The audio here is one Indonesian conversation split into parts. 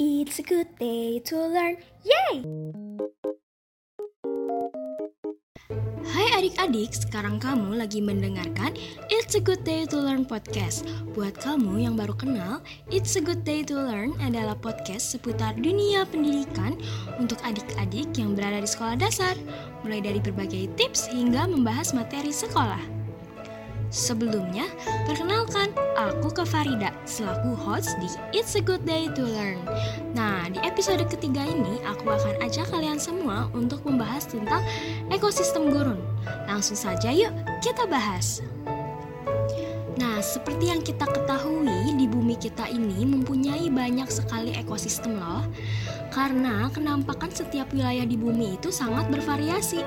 It's a good day to learn. Yay! Hai adik-adik, sekarang kamu lagi mendengarkan It's a Good Day to Learn podcast. Buat kamu yang baru kenal, It's a Good Day to Learn adalah podcast seputar dunia pendidikan untuk adik-adik yang berada di sekolah dasar, mulai dari berbagai tips hingga membahas materi sekolah. Sebelumnya, perkenalkan, aku ke Farida, selaku host di It's a Good Day to Learn. Nah, di episode ketiga ini, aku akan ajak kalian semua untuk membahas tentang ekosistem gurun. Langsung saja yuk, kita bahas. Nah, seperti yang kita ketahui, di bumi kita ini mempunyai banyak sekali ekosistem loh. Karena kenampakan setiap wilayah di bumi itu sangat bervariasi.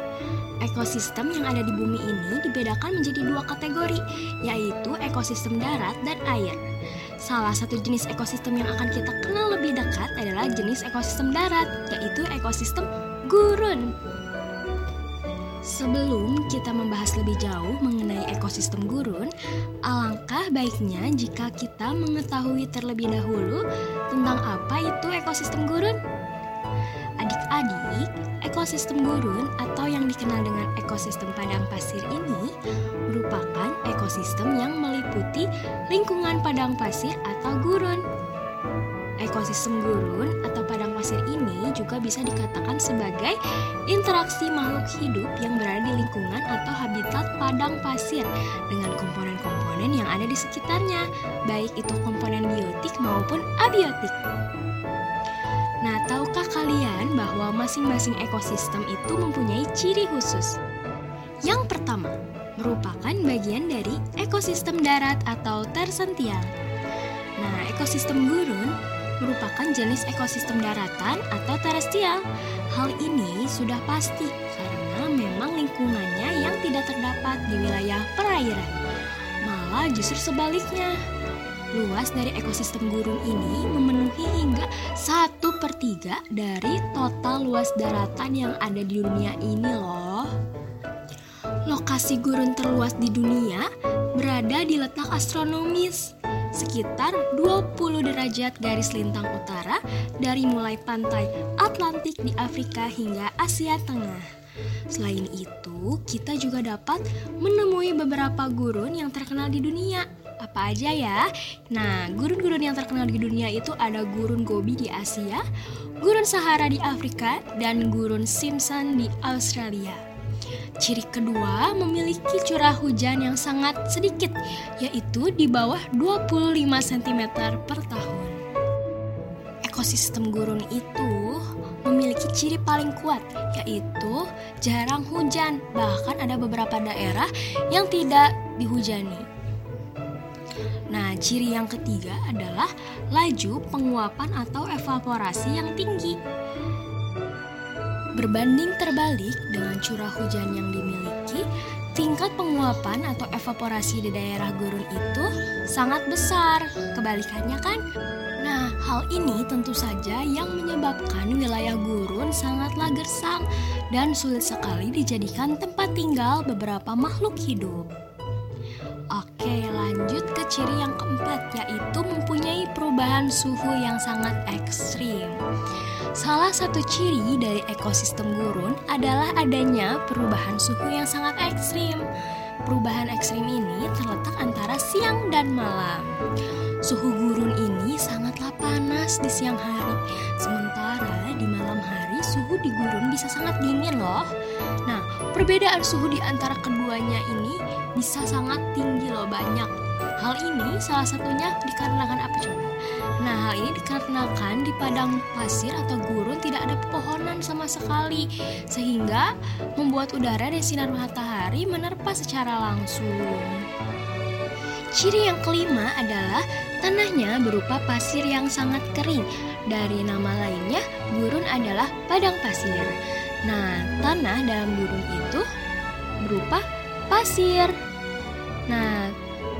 Ekosistem yang ada di bumi ini dibedakan menjadi dua kategori, yaitu ekosistem darat dan air. Salah satu jenis ekosistem yang akan kita kenal lebih dekat adalah jenis ekosistem darat, yaitu ekosistem gurun. Sebelum kita membahas lebih jauh mengenai ekosistem gurun, alangkah baiknya jika kita mengetahui terlebih dahulu tentang apa itu ekosistem gurun. Adik-adik, ekosistem gurun atau dikenal dengan ekosistem padang pasir ini merupakan ekosistem yang meliputi lingkungan padang pasir atau gurun. Ekosistem gurun atau padang pasir ini juga bisa dikatakan sebagai interaksi makhluk hidup yang berada di lingkungan atau habitat padang pasir dengan komponen-komponen yang ada di sekitarnya, baik itu komponen biotik maupun abiotik. Nah, tahukah kalian masing-masing ekosistem itu mempunyai ciri khusus? Yang pertama, merupakan bagian dari ekosistem darat atau tersentil. Nah, ekosistem gurun merupakan jenis ekosistem daratan atau terestrial. Hal ini sudah pasti karena memang lingkungannya yang tidak terdapat di wilayah perairan. Malah justru sebaliknya, Luas dari ekosistem gurun ini memenuhi hingga 1 per 3 dari total luas daratan yang ada di dunia ini loh. Lokasi gurun terluas di dunia berada di letak astronomis sekitar 20 derajat garis lintang utara dari mulai pantai Atlantik di Afrika hingga Asia Tengah. Selain itu, kita juga dapat menemui beberapa gurun yang terkenal di dunia apa aja ya? Nah, gurun-gurun yang terkenal di dunia itu ada gurun Gobi di Asia, gurun Sahara di Afrika, dan gurun Simpson di Australia. Ciri kedua memiliki curah hujan yang sangat sedikit, yaitu di bawah 25 cm per tahun. Ekosistem gurun itu memiliki ciri paling kuat, yaitu jarang hujan, bahkan ada beberapa daerah yang tidak dihujani. Nah, ciri yang ketiga adalah laju penguapan atau evaporasi yang tinggi. Berbanding terbalik dengan curah hujan yang dimiliki, tingkat penguapan atau evaporasi di daerah gurun itu sangat besar. Kebalikannya kan? Nah, hal ini tentu saja yang menyebabkan wilayah gurun sangatlah gersang dan sulit sekali dijadikan tempat tinggal beberapa makhluk hidup. Oke, lanjut ke ciri yang keempat, yaitu mempunyai perubahan suhu yang sangat ekstrim. Salah satu ciri dari ekosistem gurun adalah adanya perubahan suhu yang sangat ekstrim. Perubahan ekstrim ini terletak antara siang dan malam. Suhu gurun ini sangatlah panas di siang hari, sementara suhu di gurun bisa sangat dingin loh. Nah, perbedaan suhu di antara keduanya ini bisa sangat tinggi loh banyak. Hal ini salah satunya dikarenakan apa coba? Nah, hal ini dikarenakan di padang pasir atau gurun tidak ada pepohonan sama sekali sehingga membuat udara dan sinar matahari menerpa secara langsung. Ciri yang kelima adalah tanahnya berupa pasir yang sangat kering. Dari nama lainnya, gurun adalah padang pasir. Nah, tanah dalam gurun itu berupa pasir. Nah,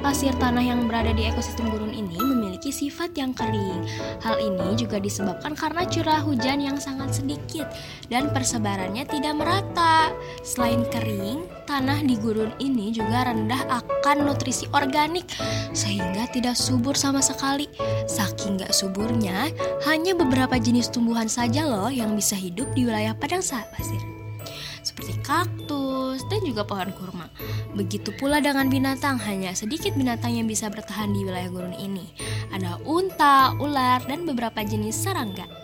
Pasir tanah yang berada di ekosistem gurun ini memiliki sifat yang kering. Hal ini juga disebabkan karena curah hujan yang sangat sedikit dan persebarannya tidak merata. Selain kering, tanah di gurun ini juga rendah akan nutrisi organik sehingga tidak subur sama sekali. Saking gak suburnya, hanya beberapa jenis tumbuhan saja loh yang bisa hidup di wilayah padang pasir seperti kaktus dan juga pohon kurma. Begitu pula dengan binatang, hanya sedikit binatang yang bisa bertahan di wilayah gurun ini. Ada unta, ular, dan beberapa jenis serangga.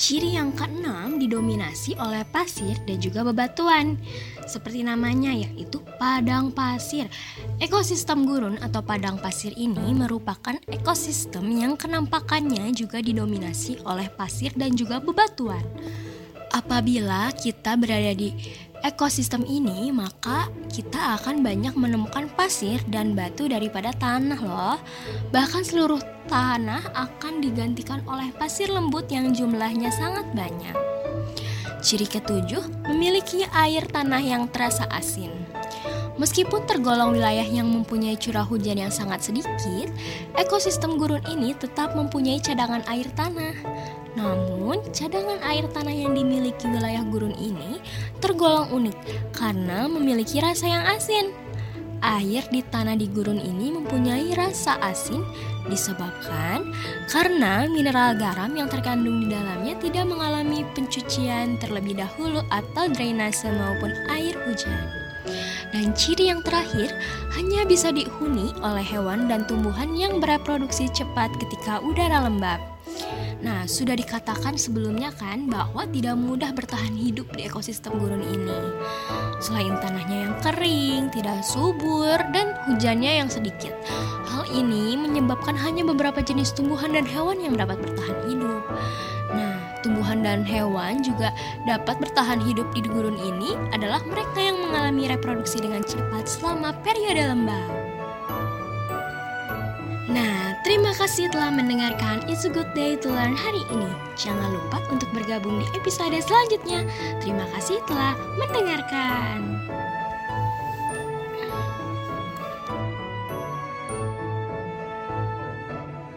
Ciri yang keenam didominasi oleh pasir dan juga bebatuan. Seperti namanya yaitu padang pasir. Ekosistem gurun atau padang pasir ini merupakan ekosistem yang kenampakannya juga didominasi oleh pasir dan juga bebatuan. Apabila kita berada di ekosistem ini, maka kita akan banyak menemukan pasir dan batu daripada tanah loh. Bahkan seluruh tanah akan digantikan oleh pasir lembut yang jumlahnya sangat banyak. Ciri ketujuh, memiliki air tanah yang terasa asin. Meskipun tergolong wilayah yang mempunyai curah hujan yang sangat sedikit, ekosistem gurun ini tetap mempunyai cadangan air tanah. Namun, cadangan air tanah yang dimiliki wilayah gurun ini tergolong unik karena memiliki rasa yang asin. Air di tanah di gurun ini mempunyai rasa asin disebabkan karena mineral garam yang terkandung di dalamnya tidak mengalami pencucian terlebih dahulu atau drainase maupun air hujan. Dan ciri yang terakhir hanya bisa dihuni oleh hewan dan tumbuhan yang bereproduksi cepat ketika udara lembab. Nah, sudah dikatakan sebelumnya kan bahwa tidak mudah bertahan hidup di ekosistem gurun ini. Selain tanahnya yang kering, tidak subur, dan hujannya yang sedikit. Hal ini menyebabkan hanya beberapa jenis tumbuhan dan hewan yang dapat bertahan hidup. Nah, tumbuhan dan hewan juga dapat bertahan hidup di gurun ini adalah mereka yang mengalami reproduksi dengan cepat selama periode lembab. Nah, terima kasih telah mendengarkan It's a Good Day to Learn hari ini. Jangan lupa untuk bergabung di episode selanjutnya. Terima kasih telah mendengarkan.